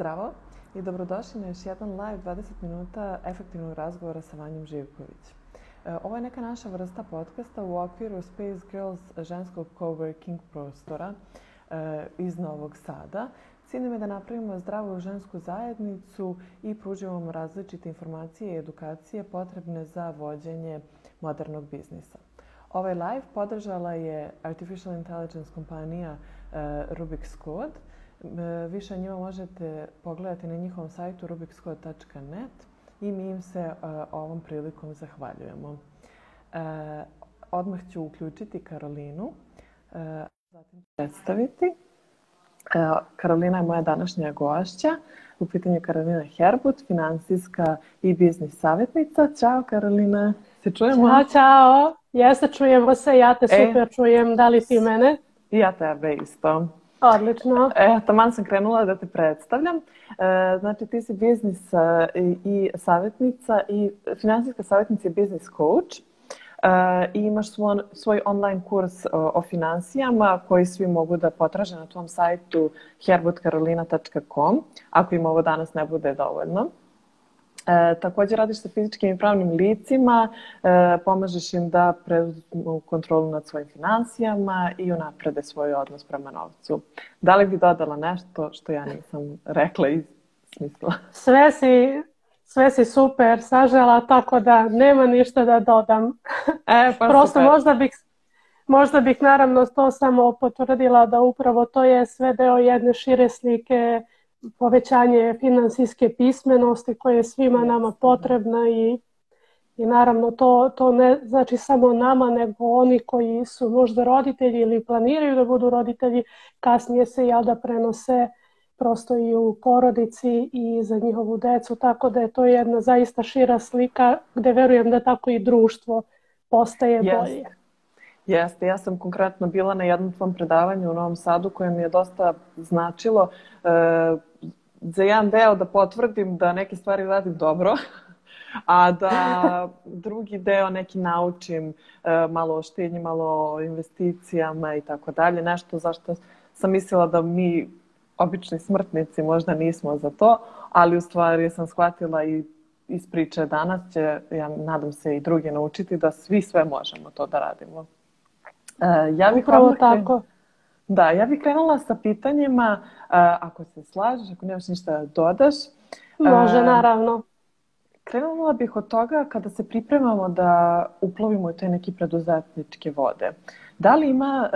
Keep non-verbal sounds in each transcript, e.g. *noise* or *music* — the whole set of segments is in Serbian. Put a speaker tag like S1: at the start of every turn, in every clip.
S1: Zdravo i dobrodošli na još jedan live 20 minuta efektivnog razgovora sa Vanjom Živković. E, ovo je neka naša vrsta podcasta u okviru Space Girls ženskog coworking prostora e, iz Novog Sada. Cilj nam je da napravimo zdravu žensku zajednicu i pružimo vam različite informacije i edukacije potrebne za vođenje modernog biznisa. Ovaj live podržala je Artificial Intelligence kompanija e, Rubik's Code – E, više njima možete pogledati na njihovom sajtu rubikscode.net i mi im se uh, ovom prilikom zahvaljujemo. Uh, odmah ću uključiti Karolinu, zatim predstaviti. Karolina je moja današnja gošća. U pitanju je Karolina Herbut, finansijska i biznis savjetnica. Ćao Karolina, se čujemo?
S2: Ćao, čao. Jeste, čujemo se, ja te e, super čujem. Da li ti mene?
S1: I ja tebe isto.
S2: Odlično.
S1: E, taman sam krenula da te predstavljam. E, znači, ti si biznis e, i savjetnica i finansijska savjetnica i biznis coach. E, I imaš svoj, svoj online kurs o, o finansijama koji svi mogu da potraže na tvom sajtu herbutkarolina.com ako im ovo danas ne bude dovoljno. E, takođe radiš sa fizičkim i pravnim licima, e, pomažeš im da preuzmu kontrolu nad svojim financijama i unaprede svoj odnos prema novcu. Da li bi dodala nešto što ja nisam rekla i smislila?
S2: Sve si, sve si super sažela, tako da nema ništa da dodam. E, pa Prosto super. možda bih Možda bih naravno to samo potvrdila da upravo to je sve deo jedne šire slike povećanje finansijske pismenosti koja je svima nama potrebna i, i naravno to, to ne znači samo nama nego oni koji su možda roditelji ili planiraju da budu roditelji kasnije se jel da prenose prosto i u porodici i za njihovu decu, tako da je to jedna zaista šira slika gde verujem da tako i društvo postaje yes. bolje.
S1: Jeste, ja sam konkretno bila na jednom tvom predavanju u Novom Sadu koje mi je dosta značilo. E, za jedan deo da potvrdim da neke stvari radim dobro, a da drugi deo neki naučim e, malo o štednji, malo o investicijama i tako dalje. Nešto zašto sam mislila da mi obični smrtnici možda nismo za to, ali u stvari sam shvatila i iz priče danas će, ja nadam se, i drugi naučiti da svi sve možemo to da radimo.
S2: E, ja bih Upravo tako.
S1: Da, ja bih krenula sa pitanjima, uh, ako se slažeš, ako nemaš ništa da dodaš.
S2: Može, uh, naravno.
S1: Krenula bih od toga kada se pripremamo da uplovimo u te neke preduzetničke vode. Da li ima,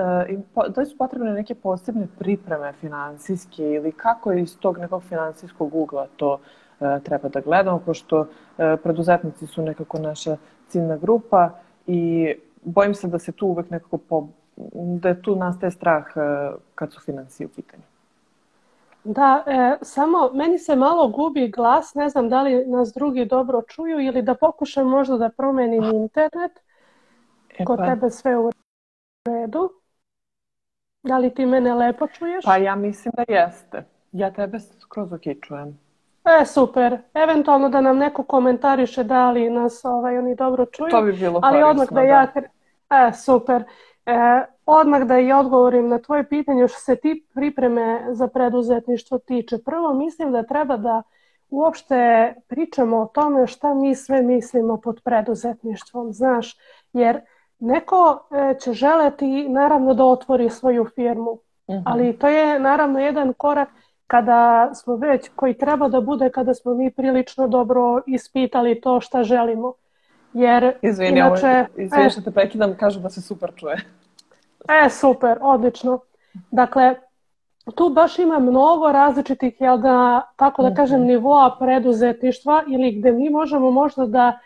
S1: da li su potrebne neke posebne pripreme finansijske ili kako iz tog nekog finansijskog ugla to treba da gledamo, pošto preduzetnici su nekako naša ciljna grupa i bojim se da se tu uvek nekako po, da tu nastaje strah e, kad su financije u pitanju.
S2: Da, e, samo meni se malo gubi glas, ne znam da li nas drugi dobro čuju ili da pokušam možda da promenim internet. E, Kod pa. tebe sve u redu. Da li ti mene lepo čuješ?
S1: Pa ja mislim da jeste. Ja tebe skroz ok čujem.
S2: E, super. Eventualno da nam neko komentariše da li nas ovaj, oni dobro čuju.
S1: To bi bilo
S2: Ali
S1: korisno,
S2: odmah da, da. ja... E, super. E, odmah da i odgovorim na tvoje pitanje što se ti pripreme za preduzetništvo tiče. Prvo mislim da treba da uopšte pričamo o tome šta mi sve mislimo pod preduzetništvom, znaš, jer neko e, će želeti naravno da otvori svoju firmu, uh mhm. -huh. ali to je naravno jedan korak kada smo već, koji treba da bude kada smo mi prilično dobro ispitali to šta želimo. Jer
S1: Izvini, inače... Ovo, izvini što te prekidam, kažu da se super čuje.
S2: E, super, odlično. Dakle, tu baš ima mnogo različitih, jel da, tako da kažem, mhm. nivoa preduzetništva ili gde mi možemo možda da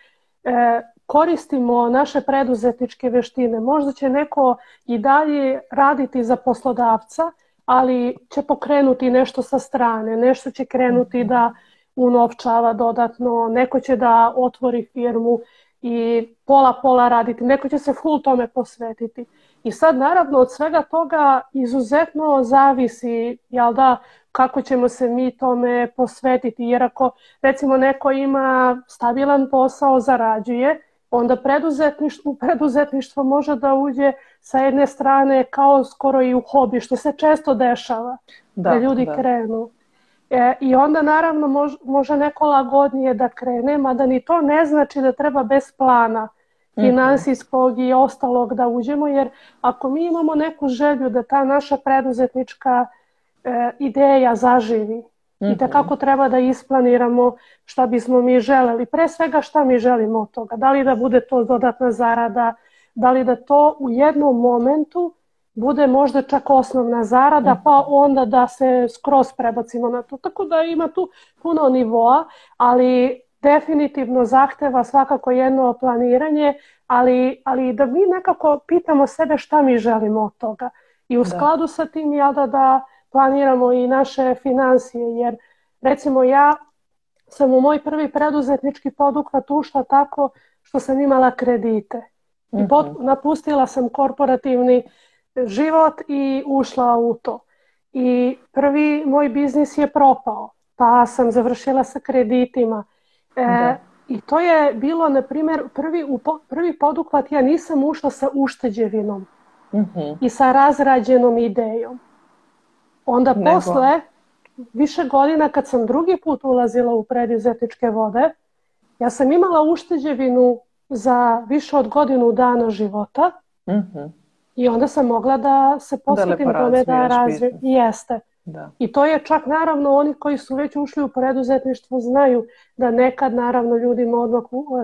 S2: e, koristimo naše preduzetničke veštine. Možda će neko i dalje raditi za poslodavca, ali će pokrenuti nešto sa strane, nešto će krenuti mhm. da unovčava dodatno, neko će da otvori firmu i pola pola raditi, neko će se full tome posvetiti. I sad naravno od svega toga izuzetno zavisi jel da, kako ćemo se mi tome posvetiti. Jer ako recimo neko ima stabilan posao, zarađuje, onda preduzetništvo, preduzetništvo može da uđe sa jedne strane kao skoro i u hobi, što se često dešava, da, da ljudi da. krenu. E, I onda naravno mož, može neko lagodnije da krene, mada ni to ne znači da treba bez plana mhm. finansijskog i ostalog da uđemo, jer ako mi imamo neku želju da ta naša preduzetnička e, ideja zaživi i da kako treba da isplaniramo šta bismo mi želeli, pre svega šta mi želimo od toga, da li da bude to dodatna zarada, da li da to u jednom momentu bude možda čak osnovna zarada, pa onda da se skroz prebacimo na to. Tako da ima tu puno nivoa, ali definitivno zahteva svakako jedno planiranje, ali, ali da mi nekako pitamo sebe šta mi želimo od toga. I u da. skladu sa tim ja da, da planiramo i naše financije, jer recimo ja sam u moj prvi preduzetnički poduhvat ušla tako što sam imala kredite. I pot, mhm. napustila sam korporativni život i ušla u to. I prvi moj biznis je propao, pa sam završila sa kreditima. E, da. I to je bilo, na primjer, prvi, prvi poduhvat ja nisam ušla sa ušteđevinom uh mhm. -huh. i sa razrađenom idejom. Onda Nego. posle, više godina kad sam drugi put ulazila u preduzetničke vode, ja sam imala ušteđevinu za više od godinu dana života uh mhm. -huh. I onda sam mogla da se da posvetim da tome da razvijem. Jeste. Da. I to je čak naravno oni koji su već ušli u preduzetništvo znaju da nekad naravno ljudima odmah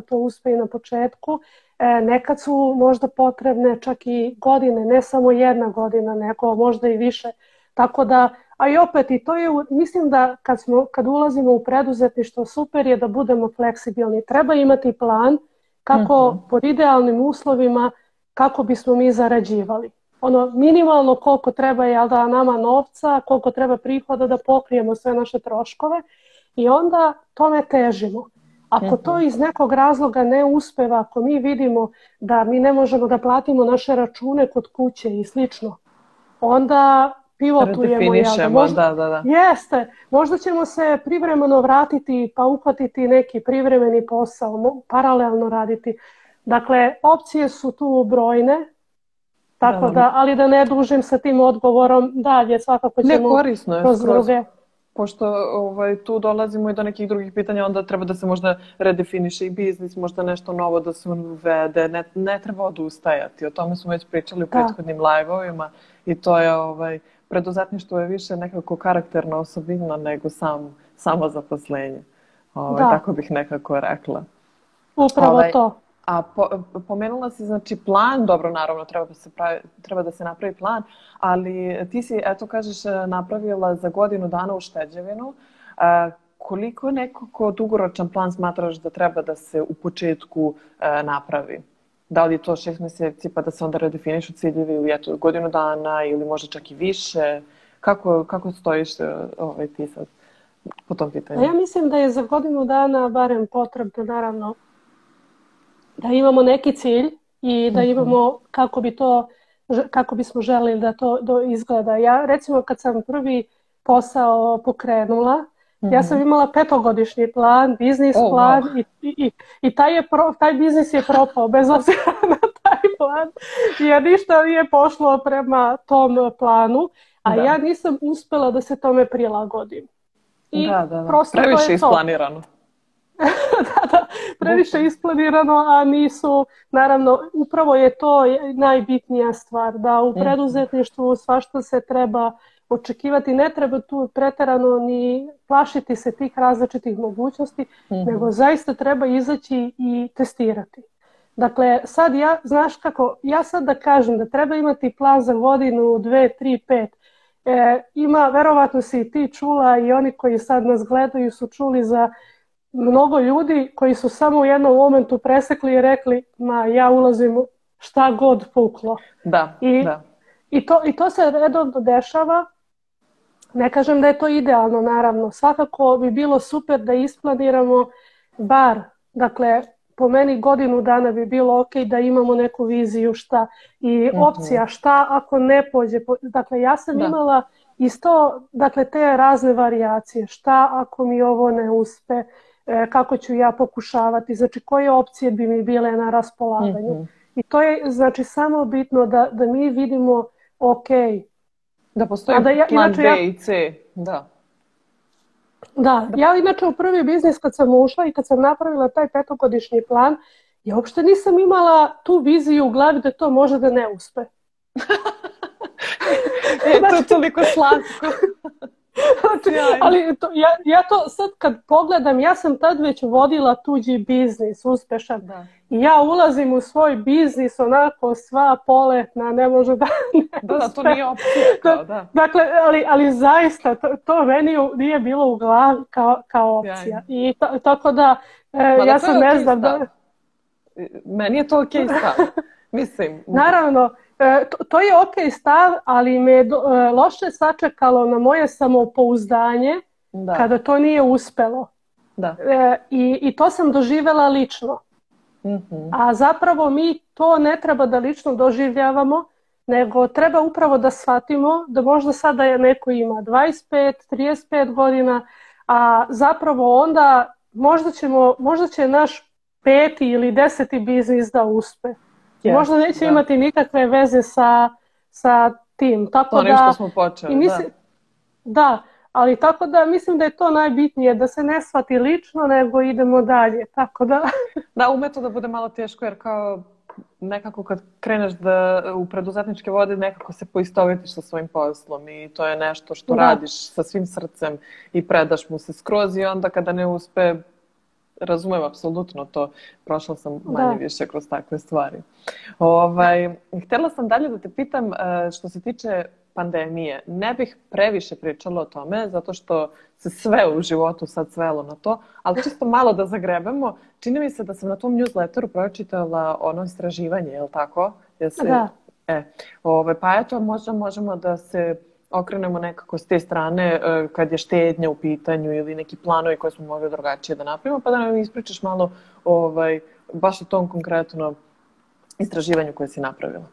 S2: to uspe i na početku. E, nekad su možda potrebne čak i godine, ne samo jedna godina, nego možda i više. Tako da, a i opet i to je, mislim da kad, smo, kad ulazimo u preduzetništvo super je da budemo fleksibilni. Treba imati plan kako uh mhm. -huh. pod idealnim uslovima kako bismo mi zarađivali. Ono minimalno koliko treba je da nama novca, koliko treba prihoda da pokrijemo sve naše troškove i onda tome težimo. Ako to mhm. iz nekog razloga ne uspeva, ako mi vidimo da mi ne možemo da platimo naše račune kod kuće i slično, onda pivotujemo. Ja, možda, da, da. Jeste. Možda ćemo se privremeno vratiti pa uhvatiti neki privremeni posao, paralelno raditi. Dakle, opcije su tu brojne, tako da, da ali da ne dužim sa tim odgovorom dalje, svakako ćemo
S1: ne, korisno je, kroz druge. Pošto ovaj, tu dolazimo i do nekih drugih pitanja, onda treba da se možda redefiniše i biznis, možda nešto novo da se uvede, ne, ne treba odustajati. O tome smo već pričali u da. prethodnim live-ovima i to je ovaj, preduzetništvo je više nekako karakterna osobina nego sam, samo zaposlenje. Ovaj, da. Tako bih nekako rekla.
S2: Upravo ovaj, to.
S1: A po, pomenula si znači plan, dobro naravno treba da se pravi, treba da se napravi plan, ali ti si eto kažeš napravila za godinu dana ušteđevinu. E, koliko nekako dugoročan plan smatraš da treba da se u početku e, napravi? Da li je to šest meseci pa da se onda redefinišu ciljevi u eto, godinu dana ili možda čak i više? Kako, kako stojiš e, ovaj, ti sad po tom pitanju?
S2: Ja mislim da je za godinu dana barem potrebno naravno da imamo neki cilj i da mhm. imamo kako bi to kako bismo želili da to do izgleda. Ja recimo kad sam prvi posao pokrenula, ja sam mhm. imala petogodišnji plan, biznis oh, plan wow. i, i, i taj, je pro, taj biznis je propao bez obzira *laughs* na taj plan jer ništa nije pošlo prema tom planu, a da. ja nisam uspela da se tome prilagodim.
S1: I da, da, da. Previše isplanirano. *laughs*
S2: da, da, previše isplanirano, a nisu, naravno, upravo je to najbitnija stvar, da u mhm. preduzetništvu svašta se treba očekivati, ne treba tu preterano ni plašiti se tih različitih mogućnosti, mm -hmm. nego zaista treba izaći i testirati. Dakle, sad ja, znaš kako, ja sad da kažem da treba imati plan za godinu, dve, tri, pet, e, ima, verovatno si i ti čula i oni koji sad nas gledaju su čuli za mnogo ljudi koji su samo u jednom momentu presekli i rekli ma ja ulazim šta god puklo.
S1: Da,
S2: I,
S1: da.
S2: I to, I to se redovno dešava. Ne kažem da je to idealno, naravno. Svakako bi bilo super da isplaniramo bar, dakle, po meni godinu dana bi bilo ok da imamo neku viziju šta i mhm. opcija šta ako ne pođe. Dakle, ja sam da. imala isto, dakle, te razne varijacije. Šta ako mi ovo ne uspe? E, kako ću ja pokušavati, znači koje opcije bi mi bile na raspolaganju. Mm -hmm. I to je znači samo bitno da, da mi vidimo ok.
S1: Da postoji da ja, plan B i C, da.
S2: Da, ja inače u prvi biznis kad sam ušla i kad sam napravila taj petogodišnji plan, ja uopšte nisam imala tu viziju u glavi da to može da ne uspe. *laughs*
S1: e, to je toliko slatko. *laughs* *laughs*
S2: Znači, ali to, ja, ja to sad kad pogledam, ja sam tad već vodila tuđi biznis, uspešan. Da. I ja ulazim u svoj biznis onako sva poletna, ne može da *laughs*
S1: ne Da, da, to nije opcija. Kao, da.
S2: Dakle, ali, ali zaista, to, to meni nije bilo u glavi kao, kao opcija. I to, tako da, e, Ma, ja sam ne znam da...
S1: Meni je to okej okay stav. *laughs* Mislim.
S2: Naravno, E, to, to je ok stav, ali me je do, e, loše sačekalo na moje samopouzdanje da. kada to nije uspelo.
S1: Da.
S2: E, i, I to sam doživela lično.
S1: Mm-hmm.
S2: A zapravo mi to ne treba da lično doživljavamo, nego treba upravo da shvatimo da možda sada je neko ima 25, 35 godina, a zapravo onda možda, ćemo, možda će naš peti ili deseti biznis da uspe. I možda neće da. imati nikakve veze sa, sa tim. Tako
S1: Onim da, što smo počeli, i mislim,
S2: da. Da, ali tako da mislim da je to najbitnije, da se ne shvati lično, nego idemo dalje. Tako da... *laughs*
S1: da, ume to da bude malo teško, jer kao nekako kad kreneš da u preduzetničke vode nekako se poistovetiš sa svojim poslom i to je nešto što da. radiš sa svim srcem i predaš mu se skroz i onda kada ne uspe razumem apsolutno to. Prošla sam manje da. više kroz takve stvari. Ovaj, htjela sam dalje da te pitam e, što se tiče pandemije. Ne bih previše pričala o tome, zato što se sve u životu sad svelo na to, ali čisto malo da zagrebemo. Čini mi se da sam na tom newsletteru pročitala ono istraživanje, je li tako?
S2: Jesi... Da.
S1: E, ove, ovaj, pa eto, možda možemo da se okrenemo nekako s te strane e, kad je štednja u pitanju ili neki planovi koje smo mogli drugačije da napravimo, pa da nam ispričaš malo ovaj, baš o tom konkretno istraživanju koje si napravila.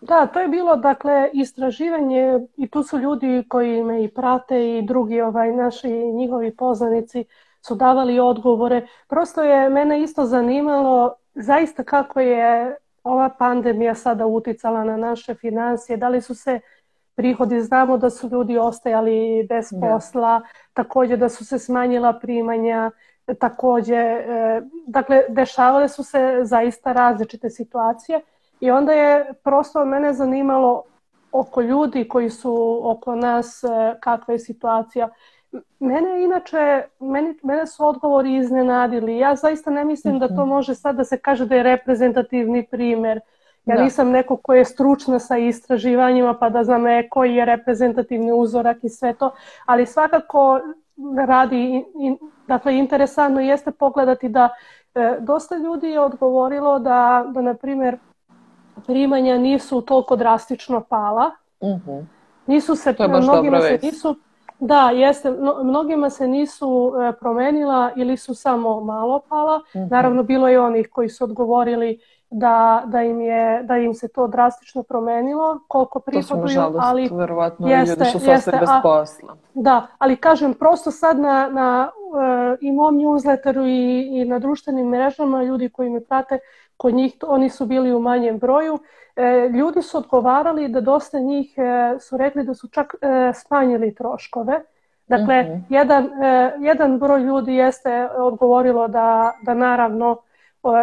S2: Da, to je bilo dakle istraživanje i tu su ljudi koji me i prate i drugi ovaj naši njihovi poznanici su davali odgovore. Prosto je mene isto zanimalo zaista kako je ova pandemija sada uticala na naše financije, da li su se prihodi. Znamo da su ljudi ostajali bez da. posla, da. također da su se smanjila primanja, također, e, dakle, dešavale su se zaista različite situacije i onda je prosto mene zanimalo oko ljudi koji su oko nas, e, kakva je situacija. Mene inače, meni, mene su odgovori iznenadili. Ja zaista ne mislim da to mhm. može sad da se kaže da je reprezentativni primjer. Ja da. nisam neko ko je stručna sa istraživanjima pa da znam e, koji je reprezentativni uzorak i sve to, ali svakako radi, in, dakle interesantno jeste pogledati da e, dosta ljudi je odgovorilo da, da na primjer primanja nisu toliko drastično pala.
S1: Uh. -huh.
S2: Nisu se, mnogima se nisu, da, jeste, no, mnogima se nisu promenila ili su samo malo pala. Uh. -huh. Naravno, bilo je onih koji su odgovorili da, da, im je, da im se to drastično promenilo, koliko prihoduju, to su, nažalost,
S1: ali verovatno jeste, ljudi što su jeste, bez posla.
S2: Da, ali kažem, prosto sad na, na uh, i mom newsletteru i, i na društvenim mrežama, ljudi koji me prate, kod njih oni su bili u manjem broju, e, ljudi su odgovarali da dosta njih e, su rekli da su čak e, smanjili troškove. Dakle, mhm. -huh. jedan, e, jedan broj ljudi jeste odgovorilo da, da naravno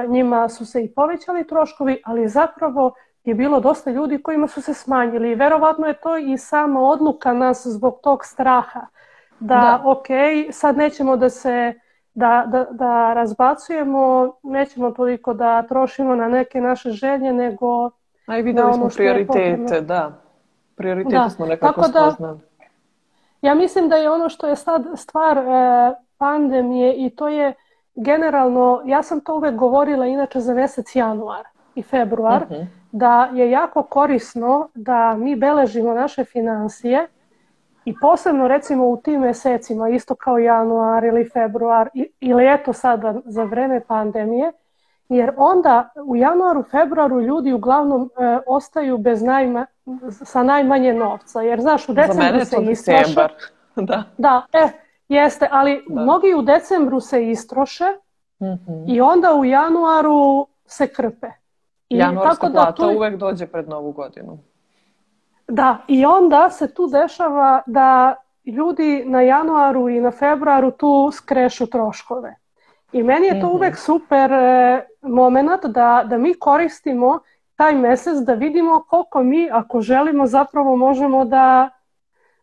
S2: njima su se i povećali troškovi, ali zapravo je bilo dosta ljudi kojima su se smanjili. I verovatno je to i sama odluka nas zbog tog straha. Da, da. ok, sad nećemo da se da, da, da razbacujemo, nećemo toliko da trošimo na neke naše želje, nego
S1: A i videli smo prioritete, da. Prioritete da. smo nekako Tako da, spoznali.
S2: Ja mislim da je ono što je sad stvar e, pandemije i to je generalno, ja sam to uvek govorila inače za mesec januar i februar, uh mhm. -huh. da je jako korisno da mi beležimo naše financije i posebno recimo u tim mesecima, isto kao januar ili februar ili eto sada za vreme pandemije, jer onda u januaru, februaru ljudi uglavnom e, ostaju bez najma, sa najmanje novca, jer znaš u decembru se istroše. *laughs*
S1: da.
S2: Da, e, Jeste, ali da. mnogi u decembru se istroše mm -hmm. i onda u januaru se krpe.
S1: I Januarska tako da plata tu... uvek dođe pred novu godinu.
S2: Da, i onda se tu dešava da ljudi na januaru i na februaru tu skrešu troškove. I meni je to mm -hmm. uvek super e, moment da, da mi koristimo taj mesec da vidimo koliko mi, ako želimo, zapravo možemo da,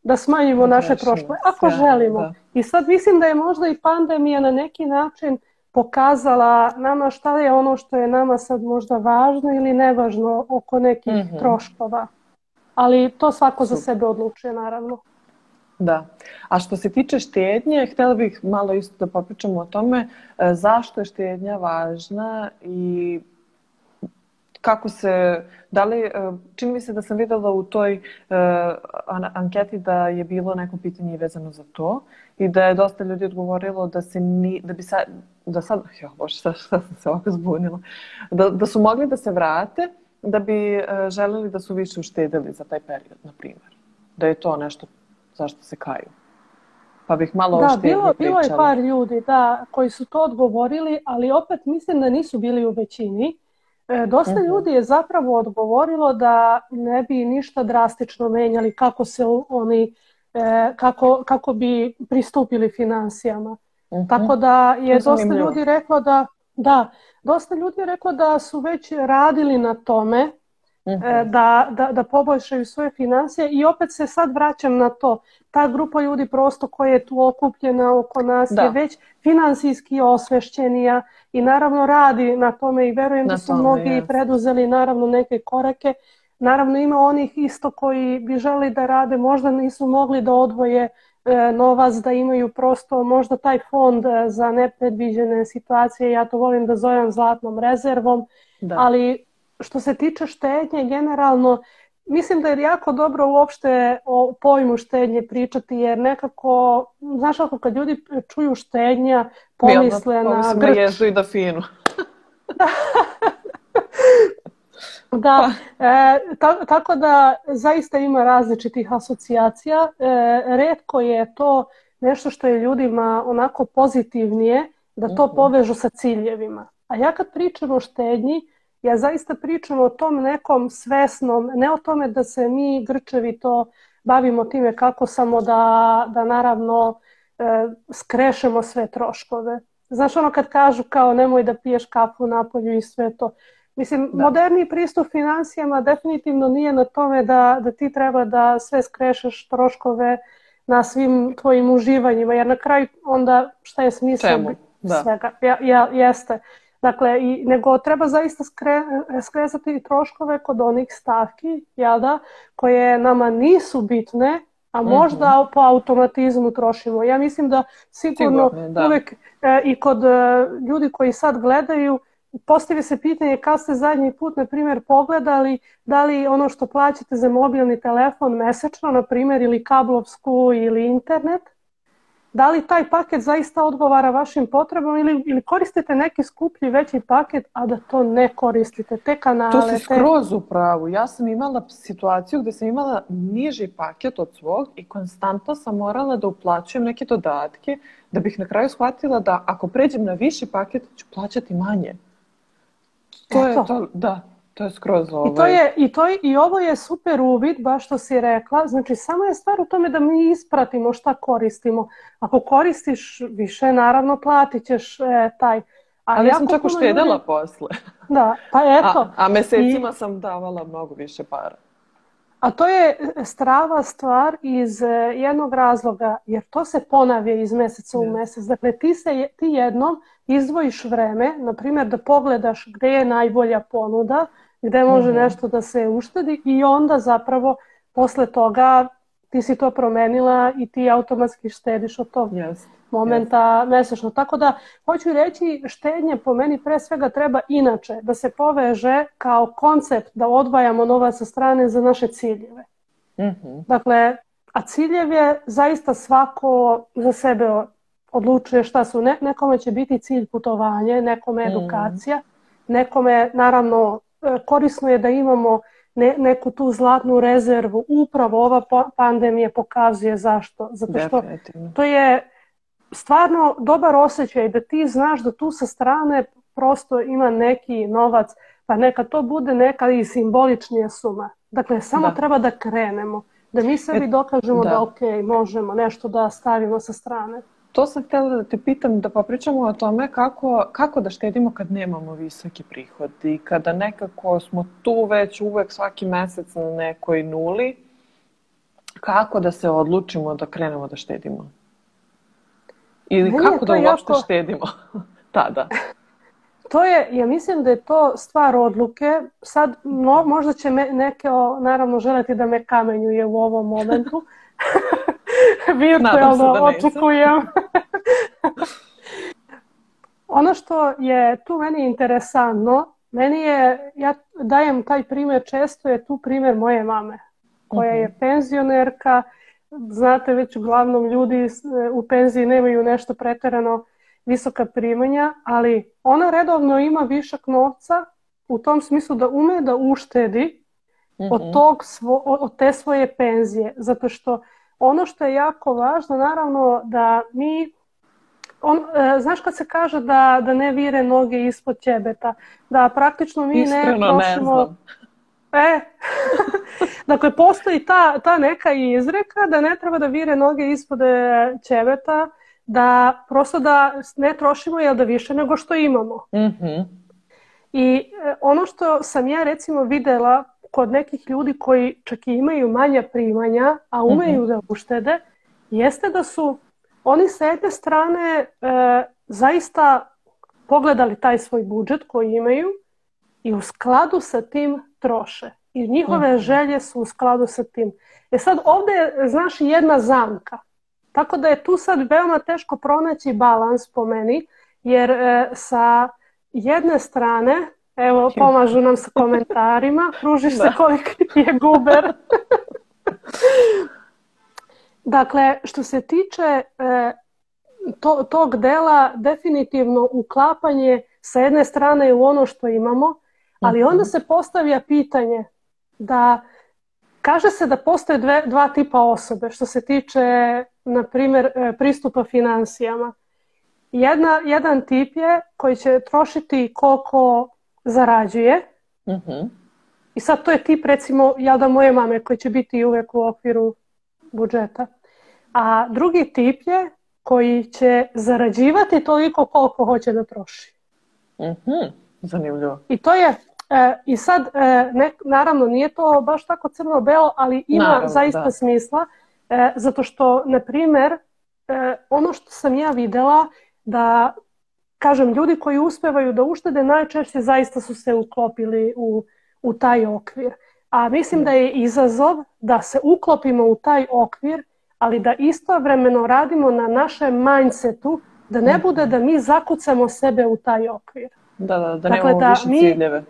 S2: da smanjimo naše troškove. Ako Sjajno, želimo. Da. I sad mislim da je možda i pandemija na neki način pokazala nama šta je ono što je nama sad možda važno ili nevažno oko nekih mm -hmm. troškova. Ali to svako Super. za sebe odlučuje, naravno.
S1: Da. A što se tiče štednje, htjela bih malo isto da popričamo o tome e, zašto je štednja važna i kako se, da li, e, čini mi se da sam videla u toj uh, anketi da je bilo neko pitanje vezano za to i da je dosta ljudi odgovorilo da se ni, da bi sad, da sad, *laughs* jo, bože, sad, sad sam se ovako zbunila, da, da su mogli da se vrate, da bi uh, želeli da su više uštedili za taj period, na primjer. Da je to nešto zašto se kaju. Pa bih malo
S2: da, bilo, bilo je par ljudi da, koji su to odgovorili, ali opet mislim da nisu bili u većini. E, dosta mhm. ljudi je zapravo odgovorilo da ne bi ništa drastično menjali kako se oni e, kako, kako bi pristupili financijama. Uh mhm. Tako da je dosta ljudi reklo da da, dosta ljudi je reklo da su već radili na tome -huh. Mhm. da, da, da poboljšaju svoje financije i opet se sad vraćam na to. Ta grupa ljudi prosto koja je tu okupljena oko nas da. je već finansijski osvešćenija i naravno radi na tome i verujem na da su tome, mnogi yes. preduzeli naravno neke korake. Naravno ima onih isto koji bi želi da rade, možda nisu mogli da odvoje e, novac, da imaju prosto možda taj fond e, za nepredviđene situacije, ja to volim da zovem zlatnom rezervom, da. ali što se tiče štednje generalno, mislim da je jako dobro uopšte o pojmu štednje pričati, jer nekako, znaš ako kad ljudi čuju štednja, pomisle na grč.
S1: jesu i da finu. *laughs*
S2: da, e, ta, tako da zaista ima različitih asocijacija. E, redko je to nešto što je ljudima onako pozitivnije, da to mhm. povežu sa ciljevima. A ja kad pričam o štednji, ja zaista pričam o tom nekom svesnom, ne o tome da se mi grčevi to bavimo time kako samo da, da naravno e, skrešemo sve troškove. Znaš ono kad kažu kao nemoj da piješ kafu napolju i sve to. Mislim, da. moderni pristup financijama definitivno nije na tome da, da ti treba da sve skrešeš troškove na svim tvojim uživanjima, jer na kraju onda šta je Čemu? Da. svega? Ja, ja, jeste. Dakle, i, nego treba zaista skre, skresati troškove kod onih stavki, jel da, koje nama nisu bitne, a možda mm -hmm. po automatizmu trošimo. Ja mislim da sigurno, sigurno da. uvek e, i kod e, ljudi koji sad gledaju, postavi se pitanje kad ste zadnji put, na primjer, pogledali da li ono što plaćate za mobilni telefon mesečno, na primjer, ili kablovsku ili internet, da li taj paket zaista odgovara vašim potrebama ili, ili koristite neki skuplji veći paket, a da to ne koristite, te kanale.
S1: To si skroz u pravu. Ja sam imala situaciju gde sam imala niži paket od svog i konstantno sam morala da uplaćujem neke dodatke da bih na kraju shvatila da ako pređem na viši paket ću plaćati manje. To Eto. je to, da. To je skroz
S2: ovaj... I, to je, i, to je, I ovo je super uvid, baš što si rekla. Znači, samo je stvar u tome da mi ispratimo šta koristimo. Ako koristiš više, naravno, platit ćeš e, taj.
S1: Ali, Ali ja sam čak uštedela ljudi... posle. *laughs*
S2: Da, pa eto.
S1: A, a mesecima I... sam davala mnogo više para.
S2: A to je strava stvar iz e, jednog razloga, jer to se ponavlja iz meseca u mesec. Dakle, ti, se, ti jednom izdvojiš vreme, na primjer da pogledaš gde je najbolja ponuda, gde može mm -hmm. nešto da se uštedi i onda zapravo posle toga ti si to promenila i ti automatski štediš od tog yes. momenta yes. mesečno. Tako da, hoću reći, štednje po meni pre svega treba inače da se poveže kao koncept da odvajamo novac sa strane za naše ciljeve. Mm -hmm. Dakle, a ciljev je zaista svako za sebe odlučuje šta su. Ne, nekome će biti cilj putovanje, nekome mhm. edukacija, mm. nekome naravno korisno je da imamo ne, neku tu zlatnu rezervu. Upravo ova pandemija pokazuje zašto. Zato što to je stvarno dobar osjećaj da ti znaš da tu sa strane prosto ima neki novac, pa neka to bude neka i simboličnija suma. Dakle, samo da. treba da krenemo. Da mi sebi dokažemo da, da ok, možemo nešto da stavimo sa strane.
S1: To sam htjela da te pitam, da popričamo o tome kako, kako da štedimo kad nemamo visoki prihod i kada nekako smo tu već uvek svaki mesec na nekoj nuli, kako da se odlučimo da krenemo da štedimo? Ili Meni kako da uopšte jako... štedimo *laughs* tada? *laughs*
S2: To je, ja mislim da je to stvar odluke. Sad no, možda će me neke o, naravno želeti da me kamenjuje u ovom momentu. *laughs* *laughs* Virtualno da očekujem. *laughs* ono što je tu meni interesantno, meni je, ja dajem taj primjer često, je tu primjer moje mame, koja je mhm. penzionerka, znate već uglavnom ljudi u penziji nemaju nešto preterano visoka primanja, ali ona redovno ima višak novca u tom smislu da ume da uštedi od, tog svo, od te svoje penzije. Zato što ono što je jako važno, naravno da mi on, e, znaš kad se kaže da, da ne vire noge ispod ćebeta, da praktično mi
S1: Iskreno
S2: ne trošimo...
S1: Ne
S2: E, *laughs* dakle, postoji ta, ta neka izreka da ne treba da vire noge ispod ćebeta, da prosto da ne trošimo jel da više nego što imamo.
S1: Mm-hmm.
S2: I e, ono što sam ja recimo videla kod nekih ljudi koji čak i imaju manja primanja, a umeju mm-hmm. da uštede, jeste da su oni s jedne strane e, zaista pogledali taj svoj budžet koji imaju i u skladu sa tim troše. I njihove mm-hmm. želje su u skladu sa tim. E sad ovde je, znaš, jedna zamka. Tako da je tu sad veoma teško pronaći balans po meni, jer e, sa jedne strane, evo pomažu nam sa komentarima, *laughs* kružiš da. se koliki je guber. *laughs* dakle, što se tiče e, to, tog dela, definitivno uklapanje sa jedne strane u ono što imamo, ali onda mhm. se postavlja pitanje da kaže se da postoje dve, dva tipa osobe što se tiče na primjer, e, pristupa financijama. Jedna, jedan tip je koji će trošiti koliko zarađuje.
S1: Mm-hmm.
S2: I sad to je tip recimo ja da moje mame koji će biti uvijek u okviru budžeta. A drugi tip je koji će zarađivati toliko koliko hoće da troši.
S1: Mm-hmm. Zanimljivo.
S2: I to je E, I sad, e, ne, naravno, nije to baš tako crno-belo, ali ima naravno, zaista da. smisla. E, zato što, na primer, e, ono što sam ja videla da, kažem, ljudi koji uspevaju da uštede najčešće zaista su se uklopili u, u taj okvir. A mislim da je izazov da se uklopimo u taj okvir, ali da istovremeno radimo na našem mindsetu, da ne bude da mi zakucamo sebe u taj okvir.
S1: Da, da, da dakle, nemamo da više mi, ciljeve.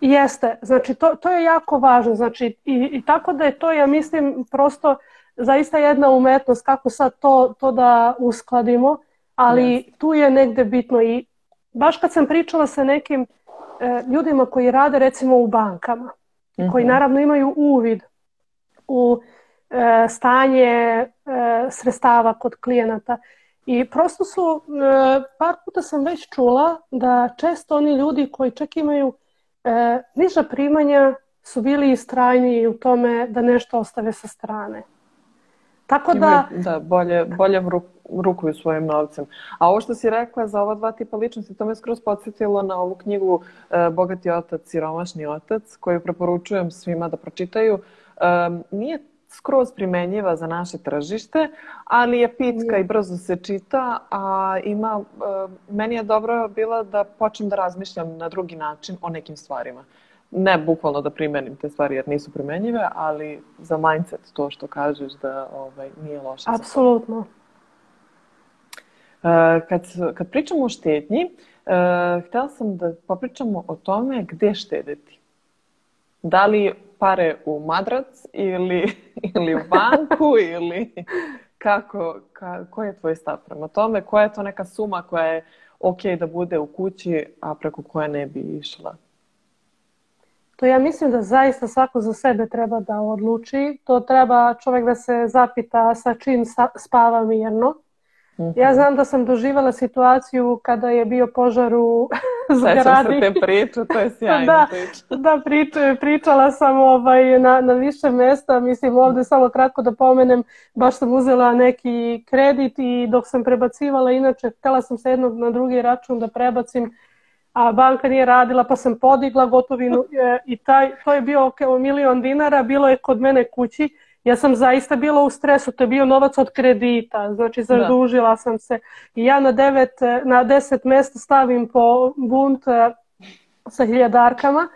S2: Jeste, znači to, to je jako važno. Znači, i, i tako da je to, ja mislim, prosto zaista jedna umetnost kako sad to, to da uskladimo, ali yes. tu je negde bitno i baš kad sam pričala sa nekim e, ljudima koji rade recimo u bankama, mm-hmm. koji naravno imaju uvid u e, stanje e, sredstava kod klijenata i prosto su, e, par puta sam već čula da često oni ljudi koji čak imaju e, niža primanja su bili istrajniji u tome da nešto ostave sa strane. Tako da...
S1: Da, bolje, bolje rukuju svojim novcem. A ovo što si rekla za ova dva tipa ličnosti, to me skroz podsjetilo na ovu knjigu e, Bogati otac, siromašni otac, koju preporučujem svima da pročitaju. E, nije skroz primenjiva za naše tržište, ali je pitka i brzo se čita, a ima, e, meni je dobro bila da počnem da razmišljam na drugi način o nekim stvarima ne bukvalno da primenim te stvari jer nisu primenjive, ali za mindset to što kažeš da ovaj, nije loše.
S2: Apsolutno. Uh,
S1: kad, kad pričamo o štetnji, uh, htjela sam da popričamo o tome gde štedeti. Da li pare u madrac ili, *laughs* ili u banku ili kako, ka, koji je tvoj stav prema tome? Koja je to neka suma koja je ok da bude u kući, a preko koje ne bi išla?
S2: To ja mislim da zaista svako za sebe treba da odluči. To treba čovjek da se zapita sa čim spava mirno. -hmm. Ja znam da sam doživala situaciju kada je bio požar u *laughs*
S1: Sećam se te priče, to je sjajna
S2: da,
S1: priča.
S2: Da, prič, pričala sam ovaj, na, na više mesta, mislim ovde samo kratko da pomenem, baš sam uzela neki kredit i dok sam prebacivala, inače htela sam se jednog na drugi račun da prebacim, a banka nije radila pa sam podigla gotovinu e, i taj, to je bio okay, milion dinara, bilo je kod mene kući Ja sam zaista bila u stresu, to je bio novac od kredita, znači da. zadužila da. sam se. I ja na, devet, na deset mesta stavim po bunt e, sa hiljadarkama,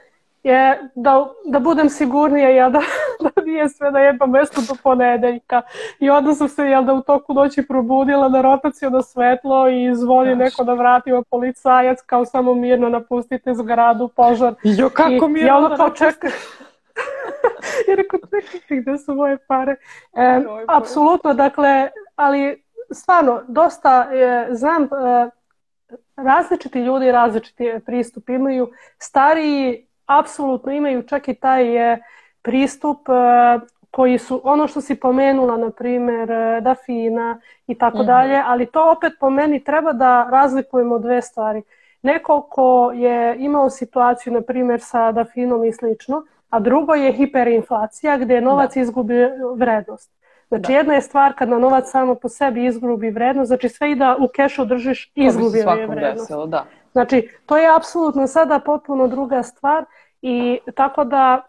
S2: je da, da budem sigurnija ja da, *laughs* da nije sve na jednom mestu do ponedeljka. I onda sam se jel da u toku noći probudila na rotaciju na svetlo i zvoni Daš. neko da vratimo policajac kao samo mirno napustite zgradu, požar.
S1: Jo, kako mirno
S2: I, ja ono kao čekam. *laughs* I rekao, čekaj, gde su moje pare? E, apsolutno, dakle, ali stvarno, dosta, e, znam, e, različiti ljudi različiti pristup imaju. Stariji apsolutno imaju čak i taj e, pristup e, koji su, ono što si pomenula, na primjer, e, da fina i tako mhm. dalje, ali to opet po meni treba da razlikujemo dve stvari. Neko ko je imao situaciju, na primjer, sa dafinom i slično, a drugo je hiperinflacija gdje novac da. izgubi vrednost. Znači da. jedna je stvar kad na novac samo po sebi izgubi vrednost, znači sve i da u kešu držiš izgubi je vrednost. Desilo,
S1: da.
S2: Znači to je apsolutno sada potpuno druga stvar i tako da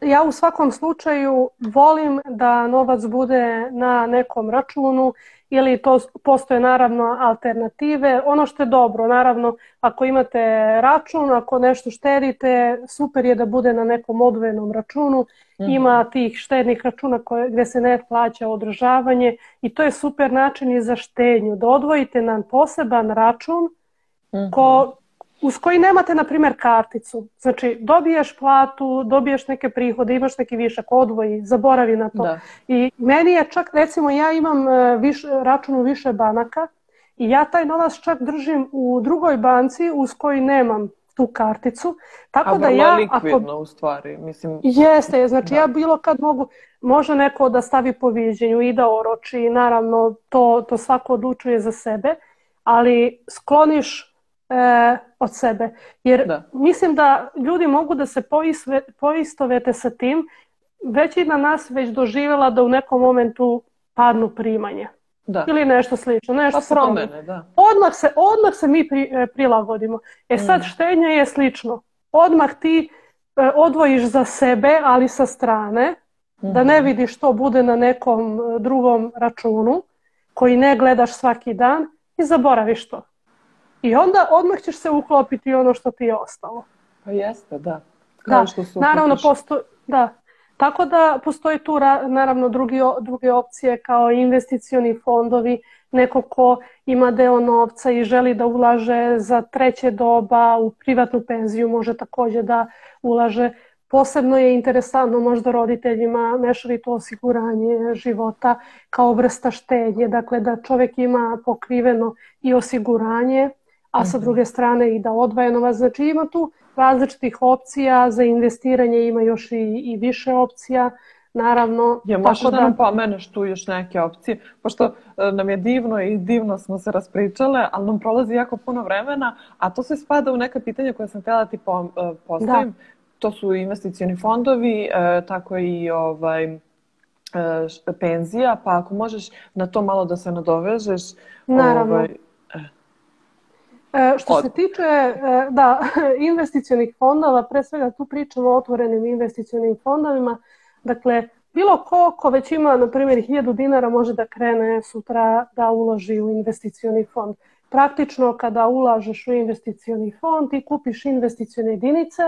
S2: ja u svakom slučaju volim da novac bude na nekom računu ili to postoje naravno alternative. Ono što je dobro, naravno, ako imate račun, ako nešto štedite, super je da bude na nekom odvojenom računu. Mm. Ima tih štednih računa koje, gde se ne plaća održavanje i to je super način i za štednju. Da odvojite na poseban račun mm -hmm. ko, uz koji nemate, na primjer, karticu. Znači, dobiješ platu, dobiješ neke prihode, imaš neki višak, odvoji, zaboravi na to. Da. I meni je čak, recimo, ja imam e, viš, račun u više banaka i ja taj novac čak držim u drugoj banci uz koji nemam tu karticu.
S1: Tako A da ja likvidno ako... u stvari, mislim.
S2: Jeste, znači da. ja bilo kad mogu, može neko da stavi po viđenju i da oroči, naravno to, to svako odlučuje za sebe, ali skloniš e, od sebe. Jer da. mislim da ljudi mogu da se poisve, poistovete sa tim, većina nas već doživjela da u nekom momentu padnu primanje. Da. Ili nešto slično. Nešto
S1: pa promene, da.
S2: Odmah se, odmah se mi pri, e, prilagodimo. E sad mm. štenje je slično. Odmah ti e, odvojiš za sebe, ali sa strane, mm. da ne mhm. vidiš što bude na nekom e, drugom računu, koji ne gledaš svaki dan i zaboraviš to. I onda odmah ćeš se uklopiti ono što ti je ostalo.
S1: Pa jeste, da. Kao
S2: da, što su naravno postoji, da. Tako da postoji tu naravno drugi, druge opcije kao investicioni fondovi, neko ko ima deo novca i želi da ulaže za treće doba u privatnu penziju, može takođe da ulaže. Posebno je interesantno možda roditeljima mešovito osiguranje života kao vrsta štednje, dakle da čovek ima pokriveno i osiguranje a sa mhm. druge strane i da odvaja novac. Znači ima tu različitih opcija, za investiranje ima još i, i više opcija. Naravno,
S1: ja, možeš da, da nam pomeneš tu još neke opcije, pošto e, nam je divno i divno smo se raspričale, ali nam prolazi jako puno vremena, a to se spada u neka pitanja koje sam htjela da ti e, postavim. Da. To su investicioni fondovi, e, tako i ovaj, penzija, pa ako možeš na to malo da se nadovežeš.
S2: Naravno. Ovaj, E, što Od... se tiče e, da, *laughs* investicionih fondova, pre svega tu pričamo o otvorenim investicionim fondovima. Dakle, bilo ko ko već ima, na primjer, 1000 dinara može da krene sutra da uloži u investicioni fond. Praktično, kada ulažeš u investicioni fond, ti kupiš investicione jedinice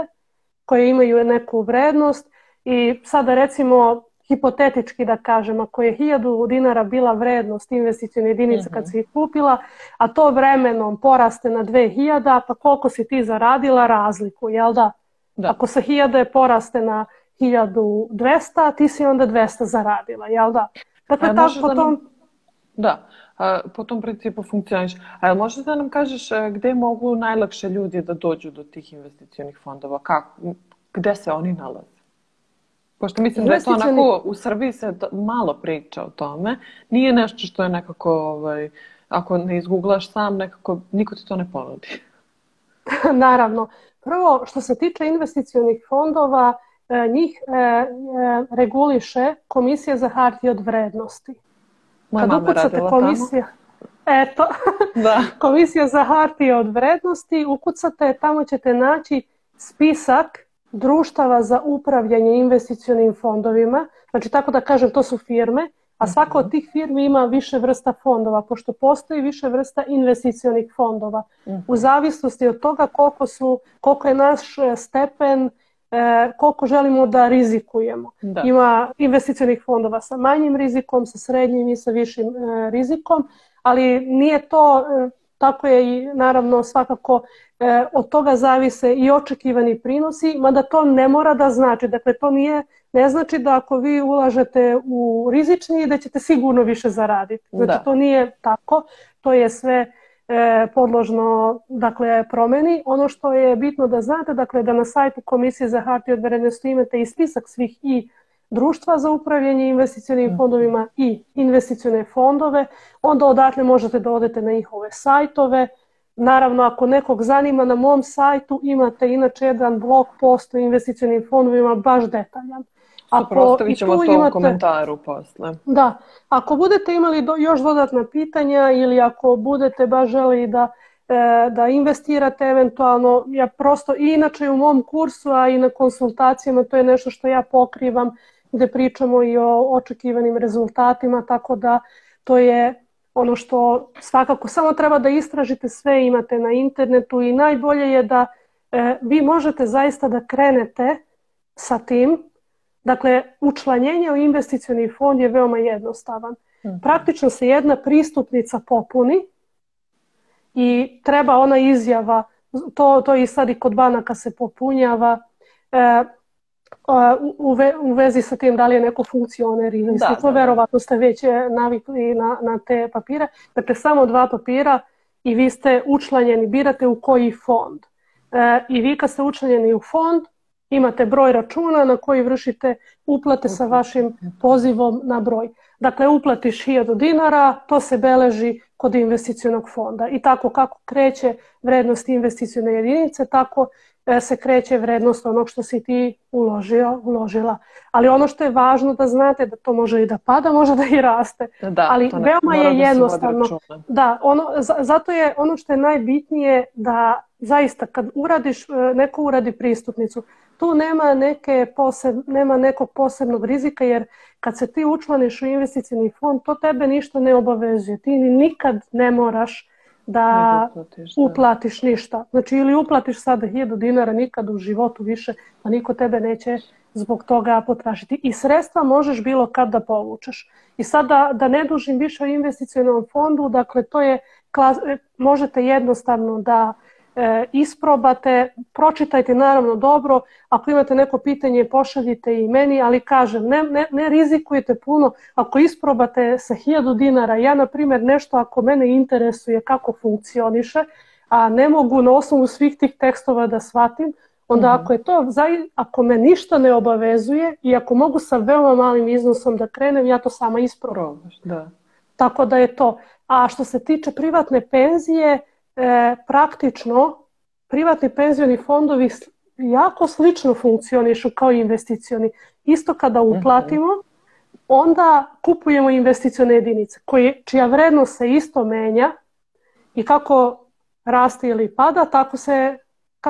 S2: koje imaju neku vrednost i sada recimo hipotetički da kažem, ako je 1000 dinara bila vrednost investicijne jedinice kad mhm. si ih kupila, a to vremenom poraste na 2000, pa koliko si ti zaradila razliku, jel da? da. Ako sa 1000 poraste na 1200, ti si onda 200 zaradila, jel da? Dakle,
S1: a tako da tom... Da, a, po tom principu funkcioniš. A možeš da nam kažeš a, gde mogu najlakše ljudi da dođu do tih investicionih fondova? Kako? Gde se oni nalaze? Pošto mislim da je to onako, u Srbiji se malo priča o tome, nije nešto što je nekako, ovaj, ako ne izguglaš sam, nekako niko ti to ne ponudi. *laughs*
S2: naravno, prvo što se tiče investicionih fondova, e, njih e, e, reguliše Komisija za hartije od vrednosti.
S1: Moja Kad ukucate komisija,
S2: tamo. eto, *laughs* da. Komisija za hartije od vrednosti, ukucate, tamo ćete naći spisak društava za upravljanje investicionim fondovima. Znači, tako da kažem, to su firme a svaka od tih firmi ima više vrsta fondova, pošto postoji više vrsta investicionih fondova. U zavisnosti od toga koliko, su, koliko je naš e, stepen, e, koliko želimo da rizikujemo. Da. Ima investicionih fondova sa manjim rizikom, sa srednjim i sa višim e, rizikom, ali nije to, tako je i naravno svakako od toga zavise i očekivani prinosi, mada to ne mora da znači. Dakle, to nije ne znači da ako vi ulažete u rizični da ćete sigurno više zaraditi. Znači da. to nije tako, to je sve e, podložno dakle, promeni. Ono što je bitno da znate, dakle da na sajtu Komisije za hartije od vrednosti imate i spisak svih i društva za upravljanje investicionim mhm. fondovima i investicione fondove, onda odatle možete da odete na njihove sajtove, Naravno, ako nekog zanima, na mom sajtu imate inače jedan blog post o investicionim fondovima baš detaljan.
S1: Ako ostavit ćemo to imate, u komentaru posle.
S2: Da, ako budete imali do, još dodatna pitanja ili ako budete baš želi da, e, da investirate eventualno, ja prosto i inače u mom kursu, a i na konsultacijama, to je nešto što ja pokrivam, gde pričamo i o očekivanim rezultatima, tako da to je ono što svakako samo treba da istražite sve imate na internetu i najbolje je da e, vi možete zaista da krenete sa tim Dakle, učlanjenje u investicioni fond je veoma jednostavan. Mhm. Praktično se jedna pristupnica popuni i treba ona izjava, to, to i sad i kod banaka se popunjava, e, u, ve, u vezi sa tim da li je neko funkcioner ili da, da, da. verovatno ste već e, navikli na, na te papire. Dakle, samo dva papira i vi ste učlanjeni, birate u koji fond. E, I vi kad ste učlanjeni u fond, imate broj računa na koji vršite uplate sa vašim pozivom na broj. Dakle, uplatiš 1000 dinara, to se beleži kod investicionog fonda. I tako kako kreće vrednost investicione jedinice, tako se kreće vrednost onog što si ti uložio, uložila. Ali ono što je važno da znate da to može i da pada, može da i raste.
S1: Da,
S2: Ali
S1: ne,
S2: veoma je jednostavno. Da, ono, zato je ono što je najbitnije da zaista kad uradiš, e, neko uradi pristupnicu, tu nema, neke poseb, nema nekog posebnog rizika jer kad se ti učlaniš u investicijni fond, to tebe ništa ne obavezuje. Ti nikad ne moraš da uplatiš, da. uplatiš ništa. Znači ili uplatiš sada 1000 dinara nikad u životu više, pa niko tebe neće zbog toga potražiti. I sredstva možeš bilo kad da povučeš. I sad da, da ne dužim više o investicijnom fondu, dakle to je, možete jednostavno da e, isprobate, pročitajte naravno dobro, ako imate neko pitanje pošaljite i meni, ali kažem, ne, ne, ne rizikujete puno ako isprobate sa 1000 dinara. Ja, na primjer, nešto ako mene interesuje kako funkcioniše, a ne mogu na osnovu svih tih tekstova da shvatim, onda mm -hmm. ako je to, ako me ništa ne obavezuje i ako mogu sa veoma malim iznosom da krenem, ja to sama isprobam.
S1: Da.
S2: Tako da je to. A što se tiče privatne penzije, e, praktično privatni penzioni fondovi jako slično funkcionišu kao investicioni. Isto kada mhm. uplatimo, onda kupujemo investicione jedinice koje, čija vrednost se isto menja i kako raste ili pada, tako se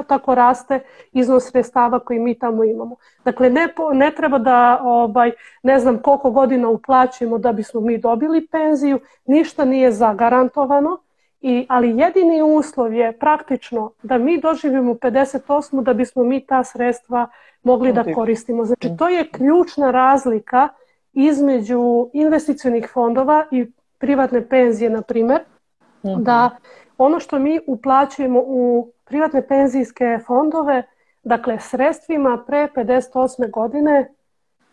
S2: tako raste iznos sredstava koji mi tamo imamo. Dakle, ne, ne treba da ovaj, ne znam koliko godina uplaćujemo da bismo mi dobili penziju, ništa nije zagarantovano, I, ali jedini uslov je praktično da mi doživimo 58. da bismo mi ta sredstva mogli da koristimo. Znači to je ključna razlika između investicionih fondova i privatne penzije, na primer, mhm. da ono što mi uplaćujemo u privatne penzijske fondove, dakle sredstvima pre 58. godine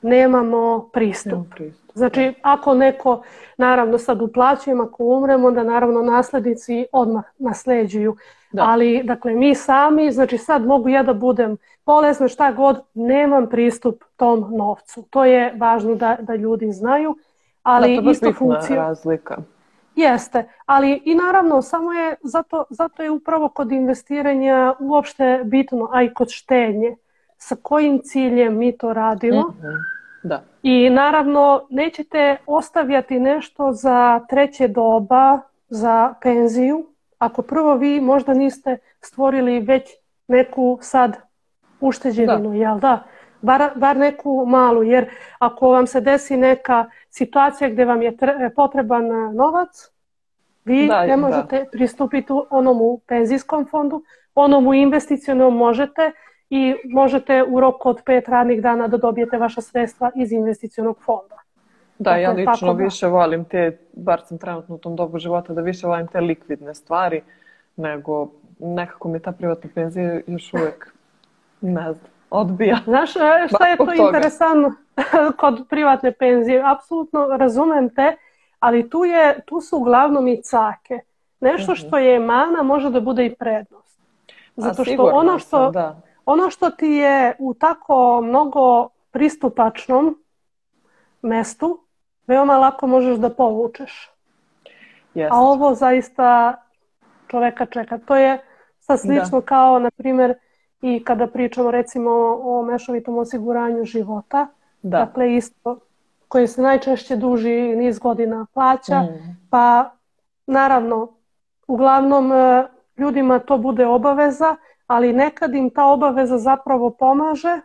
S2: nemamo pristup. Znači, ako neko, naravno sad uplaćujemo, ako umremo, onda naravno naslednici odmah nasleđuju. Da. Ali, dakle, mi sami, znači sad mogu ja da budem bolesna, šta god, nemam pristup tom novcu. To je važno da, da ljudi znaju. Ali
S1: da, to
S2: isto funkcija.
S1: razlika.
S2: Jeste, ali i naravno samo je, zato, zato je upravo kod investiranja uopšte bitno, a i kod štednje, sa kojim ciljem mi to radimo.
S1: Mhm. Da.
S2: I naravno nećete ostavljati nešto za treće doba, za penziju, ako prvo vi možda niste stvorili već neku sad ušteđevinu,
S1: Da.
S2: jel da? Bar, bar neku malu, jer ako vam se desi neka situacija gdje vam je tre- potreban e, novac, vi
S1: Da,
S2: ne
S1: da.
S2: možete pristupiti u onom u penzijskom fondu, onom u investicionom možete i možete u roku od pet radnih dana da dobijete vaša sredstva iz investicionog fonda.
S1: Da, ja
S2: Dakle,
S1: lično
S2: da.
S1: više volim te, bar sam trenutno u tom dobu života, da više volim te likvidne stvari, nego nekako mi ta privatna penzija još uvijek, ne znam, odbija.
S2: Znaš, e, šta je to interesantno *laughs* kod privatne penzije? Apsolutno razumem te, ali tu, je, tu su uglavnom i cake. Nešto
S1: Mhm.
S2: što je mana može da bude i prednost. Zato što ono što,
S1: sam, da.
S2: Ono što ti je u tako mnogo pristupačnom mestu, veoma lako možeš da povučeš.
S1: Jest.
S2: A ovo zaista čoveka čeka. To je sad slično kao, na primjer, i kada pričamo recimo o mešovitom osiguranju života.
S1: Da.
S2: Dakle, isto koje se najčešće duži niz godina plaća.
S1: Mm.
S2: Pa naravno, uglavnom e, ljudima to bude obaveza, ali nekad im ta obaveza zapravo pomaže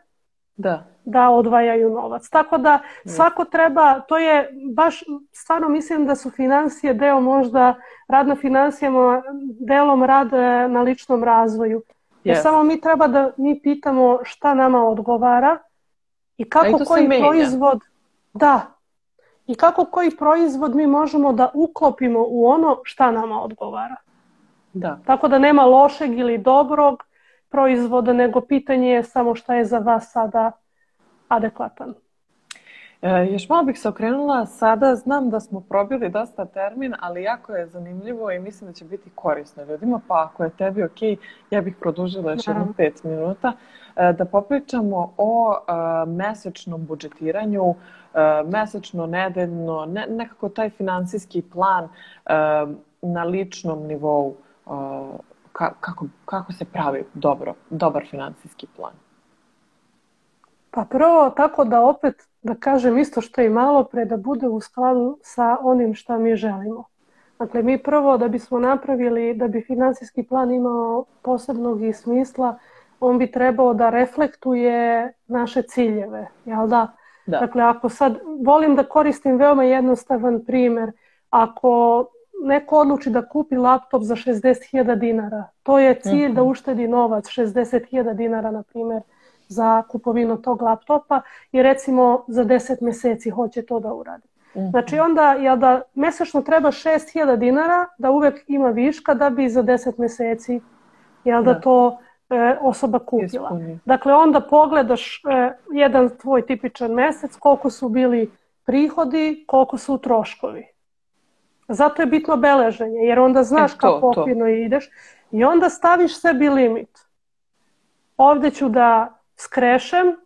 S1: Da.
S2: da odvajaju novac. Tako da svako treba, to je baš, stvarno mislim da su financije deo možda, rad na financijama, delom rad e, na ličnom razvoju. Jer
S1: Jest.
S2: samo mi treba da mi pitamo šta nama odgovara i kako
S1: se
S2: koji proizvod, da, i kako koji proizvod mi možemo da uklopimo u ono šta nama odgovara.
S1: Da.
S2: Tako da nema lošeg ili dobrog proizvoda, nego pitanje je samo šta je za vas sada adekvatan.
S1: E, još malo bih se okrenula, sada znam da smo probili dosta termin, ali jako je zanimljivo i mislim da će biti korisno. Ljudima, pa ako je tebi ok, ja bih produžila još jedno pet minuta, e, da popričamo o e, mesečnom budžetiranju, e, mesečno, nedeljno, ne, nekako taj finansijski plan e, na ličnom nivou, e, ka- kako, kako se pravi dobro, dobar finansijski plan.
S2: Pa prvo tako da opet, da kažem isto što i malo pre, da bude u skladu sa onim šta mi želimo. Dakle, mi prvo da bismo napravili, da bi finansijski plan imao posebnog i smisla, on bi trebao da reflektuje naše ciljeve, jel da?
S1: Da.
S2: Dakle, ako sad volim da koristim veoma jednostavan primjer, ako neko odluči da kupi laptop za 60.000 dinara, to je cilj da uštedi novac 60.000 dinara, na primjer, za kupovinu tog laptopa i recimo za 10 mjeseci hoće to da uradi.
S1: Mhm.
S2: Znači onda je da mjesečno treba 6000 dinara da uvek ima viška da bi za 10 mjeseci jel da
S1: Da.
S2: to e, osoba kupila. Dakle, onda pogledaš e, jedan tvoj tipičan mjesec, koliko su bili prihodi, koliko su troškovi. Zato je bitno beleženje, jer onda znaš
S1: E, to,
S2: kako okvirno ideš i onda staviš sebi limit. Ovdje ću da skrešem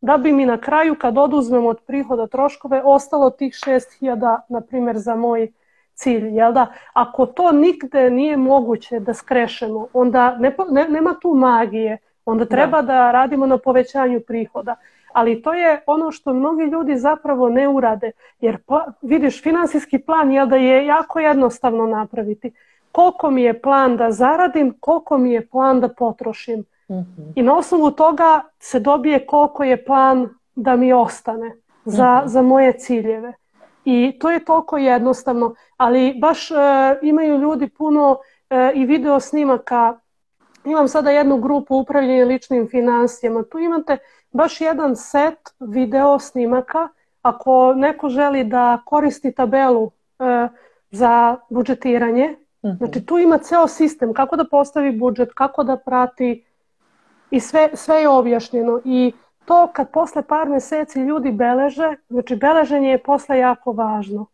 S2: da bi mi na kraju kad oduzmem od prihoda troškove ostalo tih 6000 na primjer za moj cilj, jel da? Ako to nigde nije moguće da skrešemo, onda ne, ne- nema tu magije, onda treba da. radimo na povećanju prihoda. Ali to je ono što mnogi ljudi zapravo ne urade, jer vidiš, finansijski plan jel da je jako jednostavno napraviti. Koliko mi je plan da zaradim, koliko mi je plan da potrošim.
S1: Mhm.
S2: I na osnovu toga se dobije koliko je plan da mi ostane za, za moje ciljeve. I to je toliko jednostavno, ali baš e, imaju ljudi puno e, i video snimaka. Imam sada jednu grupu upravljanja ličnim financijama. Tu imate baš jedan set video snimaka. Ako neko želi da koristi tabelu e, za budžetiranje,
S1: Mhm.
S2: znači tu ima ceo sistem kako da postavi budžet, kako da prati i sve, sve je objašnjeno. I to kad posle par mjeseci ljudi beleže, znači beleženje je posle jako važno.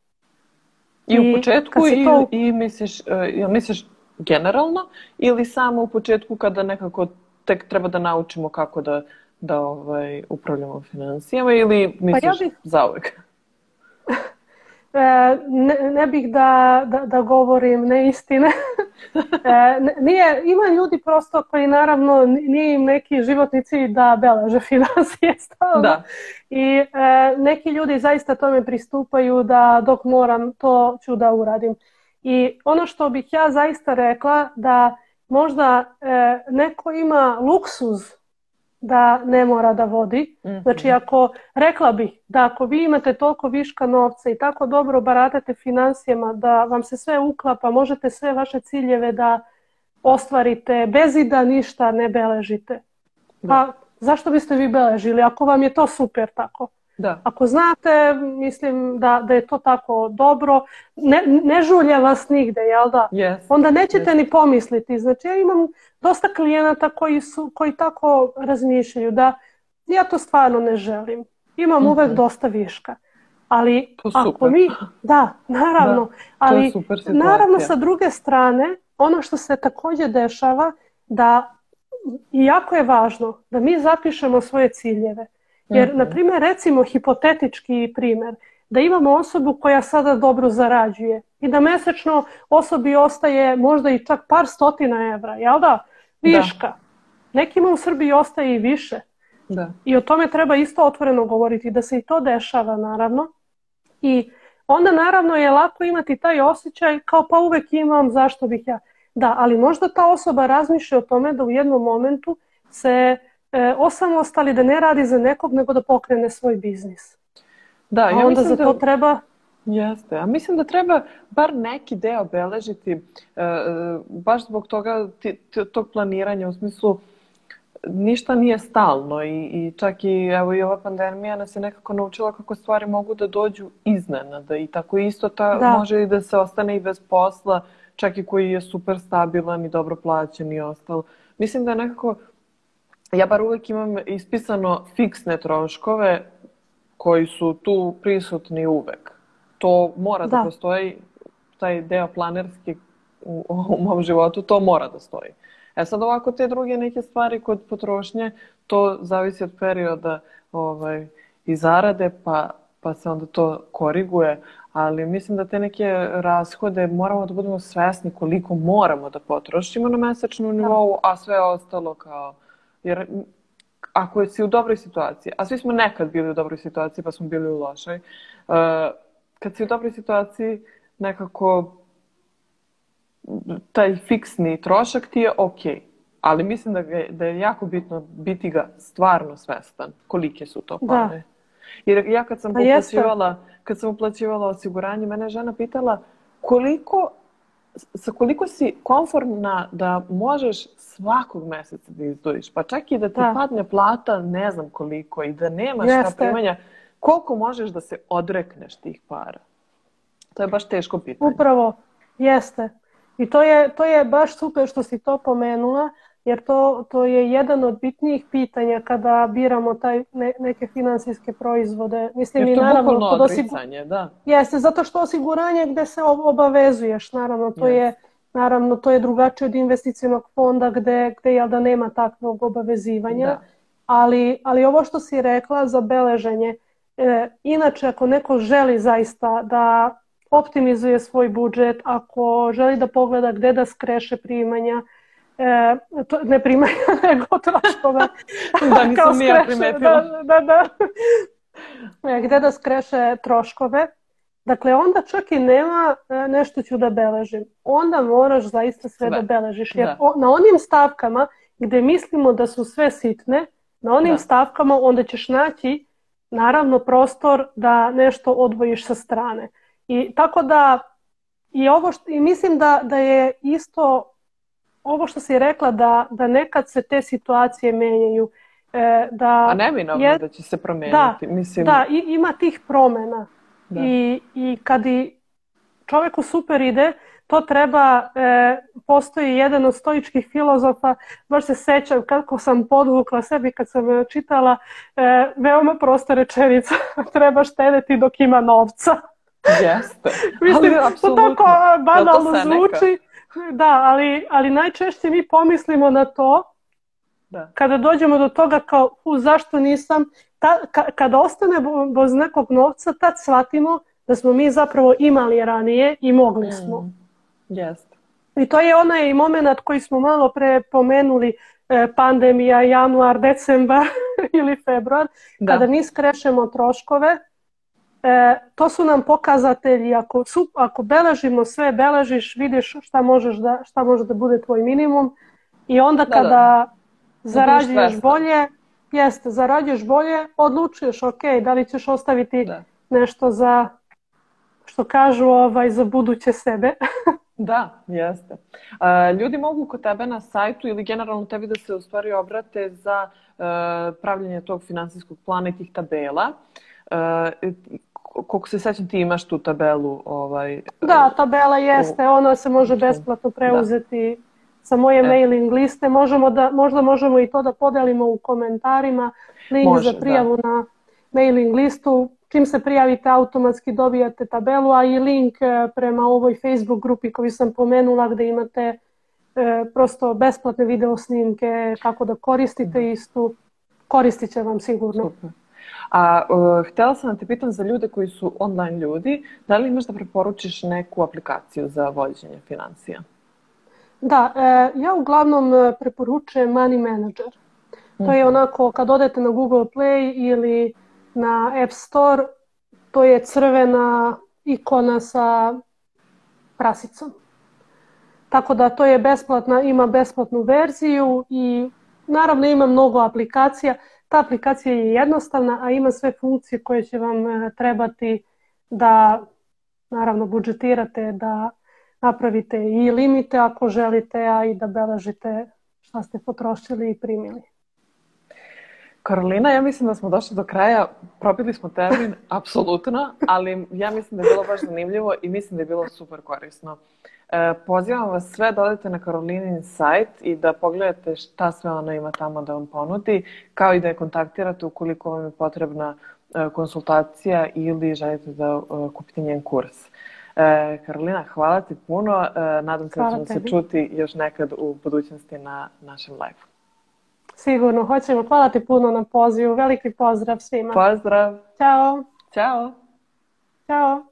S1: I u
S2: I
S1: početku
S2: kad se
S1: i,
S2: to-
S1: i misliš, e, jel misliš generalno ili samo u početku kada nekako tek treba da naučimo kako da, da ovaj, upravljamo financijama ili misliš
S2: ja bih-
S1: zauvek? *laughs*
S2: e, ne, ne bih da, da, da govorim neistine. *laughs* e, nije, ima ljudi prosto koji naravno nije im neki životni cilj da beleže *laughs* financije stalno. Da. I e, neki ljudi zaista tome pristupaju da dok moram to ću da uradim. I ono što bih ja zaista rekla da možda e, neko ima luksuz da ne mora da vodi. Mm-hmm. Znači ako, rekla bih da ako vi imate toliko viška novca i tako dobro baratate financijama da vam se sve uklapa, možete sve vaše ciljeve da ostvarite bez i da ništa ne beležite. Da. Pa zašto biste vi beležili ako vam je to super tako? Da. Ako znate, mislim da, da je to tako dobro, ne, ne žulje vas nigde, jel da? Yes. Onda nećete yes. ni pomisliti. Znači ja imam dosta klijenata koji, su, koji tako razmišljaju da ja to stvarno ne želim. Imam mm-hmm. uvek dosta viška. Ali ako mi, da, naravno, da, ali naravno sa druge strane, ono što se takođe dešava da jako je važno da mi zapišemo svoje ciljeve. Jer, na primjer, recimo hipotetički primjer, da imamo osobu koja sada dobro zarađuje i da mesečno osobi ostaje možda i čak par stotina evra, jel da? Viška. Da. Nekima u Srbiji ostaje i više. Da. I o tome treba isto otvoreno govoriti, da se i to dešava naravno. I onda naravno je lako imati taj osjećaj kao pa uvek imam, zašto bih ja. Da, ali možda ta osoba razmišlja o tome da u jednom momentu se e, osamostali da ne radi za nekog, nego da pokrene svoj biznis.
S1: Da,
S2: ja
S1: A onda
S2: za da... to treba
S1: Jeste, a mislim da treba bar neki deo beležiti e, baš zbog toga tog planiranja u smislu ništa nije stalno i, i čak i evo i ova pandemija nas je nekako naučila kako stvari mogu da dođu iznenada i tako isto ta, da. može i da se ostane i bez posla čak i koji je super stabilan i dobro plaćen i ostalo. Mislim da je nekako ja bar uvek imam ispisano fiksne troškove koji su tu prisutni uvek. To mora da, da postoji, taj deo planerski u, u mom životu, to mora da stoji. E sad ovako te druge neke stvari kod potrošnje, to zavisi od perioda ovaj, i zarade, pa, pa se onda to koriguje, ali mislim da te neke rashode moramo da budemo svesni koliko moramo da potrošimo na mesečnom da. nivou, a sve ostalo kao Jer ako si u dobroj situaciji, a svi smo nekad bili u dobroj situaciji pa smo bili u lošoj, uh, kad si u dobroj situaciji nekako taj fiksni trošak ti je ok. Ali mislim da, je, da je jako bitno biti ga stvarno svestan kolike su to pare. Da. Jer ja kad sam pa uplaćivala, kad sam uplaćivala osiguranje, mene žena pitala koliko sa koliko si konformna da možeš svakog meseca da izdvojiš, pa čak i da ti da. padne plata ne znam koliko i da nemaš Jeste. ta primanja, koliko možeš da se odrekneš tih para? To je baš teško pitanje.
S2: Upravo, jeste. I to je, to je baš super što si to pomenula, jer to, to je jedan od bitnijih pitanja kada biramo taj ne, neke finansijske proizvode.
S1: Mislim, jer to je naravno, kod odricanje, da.
S2: Jeste, zato što osiguranje gde se obavezuješ, naravno, to yes. je naravno to je drugačije od investicionog fonda gde, gde jel da nema takvog obavezivanja. Da. Ali, ali ovo što si rekla za beleženje, e, inače ako neko želi zaista da optimizuje svoj budžet, ako želi da pogleda gde da skreše primanja, to, ne primanja, *laughs* nego troškove. *laughs*
S1: da, nisam nije primetila.
S2: Da, da, da. E, gde da skreše troškove. Dakle, onda čak i nema e, nešto ću da beležim. Onda moraš zaista sve, sve. da beležiš. Jer da. na onim stavkama gde mislimo da su sve sitne, na onim da. stavkama onda ćeš naći naravno prostor da nešto odvojiš sa strane. I tako da i ovo što, i mislim da, da je isto ovo što si rekla da, da nekad se te situacije menjaju.
S1: E, da A neminovno je, da će se promeniti.
S2: Da, mislim... da i, ima tih promena. Da. I, I kad i čoveku super ide, to treba, e, postoji jedan od stoičkih filozofa, baš se sećam kako sam podvukla sebi kad sam čitala, e, veoma prosta rečenica, *laughs* treba štedeti dok ima novca.
S1: Jeste. *laughs*
S2: Mislim, ali, to tako banalno zvuči. Da, ali, ali najčešće mi pomislimo na to da. kada dođemo do toga kao, u, zašto nisam, ta, ka, kada ostane bez nekog novca, tad shvatimo da smo mi zapravo imali ranije i mogli smo. Mm.
S1: Yes.
S2: I to je onaj moment koji smo malo pre pomenuli, e, pandemija, januar, decembar *laughs* ili februar, da. kada mi skrešemo troškove, e, to su nam pokazatelji, ako, su, ako beležimo sve, beležiš, vidiš šta, možeš da, šta može da bude tvoj minimum i onda da, kada da. zarađuješ bolje, jeste, zarađuješ bolje, odlučuješ, ok, da li ćeš ostaviti da. nešto za, što kažu, ovaj, za buduće sebe. *laughs*
S1: Da, jeste. Uh, ljudi mogu kod tebe na sajtu ili generalno tebi da se u stvari obrate za uh, pravljanje tog finansijskog plana i tih tabela. Uh, koliko se sećam ti imaš tu tabelu ovaj
S2: Da, tabela jeste, u... ona se može besplatno preuzeti da. sa moje e. mailing liste. Možemo da možda možemo i to da podelimo u komentarima link može, za prijavu da. na mailing listu čim se prijavite automatski dobijate tabelu, a i link e, prema ovoj Facebook grupi koju sam pomenula gde imate e, prosto besplatne video snimke kako da koristite mhm. istu. Koristit će vam sigurno. Super.
S1: A uh, htela sam da te pitam za ljude koji su online ljudi, da li imaš da preporučiš neku aplikaciju za vođenje financija?
S2: Da, e, ja uglavnom preporučujem Money Manager. To je mhm. onako kad odete na Google Play ili na App Store, to je crvena ikona sa prasicom. Tako da to je besplatna, ima besplatnu verziju i naravno ima mnogo aplikacija. Ta aplikacija je jednostavna, a ima sve funkcije koje će vam e, trebati da naravno budžetirate, da napravite i limite ako želite, a i da beležite šta ste potrošili i primili.
S1: Karolina, ja mislim da smo došli do kraja. Probili smo termin, *laughs* apsolutno, ali ja mislim da je bilo baš zanimljivo i mislim da je bilo super korisno. E, pozivam vas sve da odete na Karolinin sajt i da pogledate šta sve ona ima tamo da vam ponudi, kao i da je kontaktirate ukoliko vam je potrebna e, konsultacija ili želite da e, kupite njen kurs. Karolina, hvala ti puno. Nadam se da ćemo se čuti još nekad u budućnosti na našem live.
S2: Sigurno, hoćemo. Hvala ti puno na pozivu. Veliki pozdrav svima.
S1: Pozdrav.
S2: Ćao.
S1: Ćao.
S2: Ćao.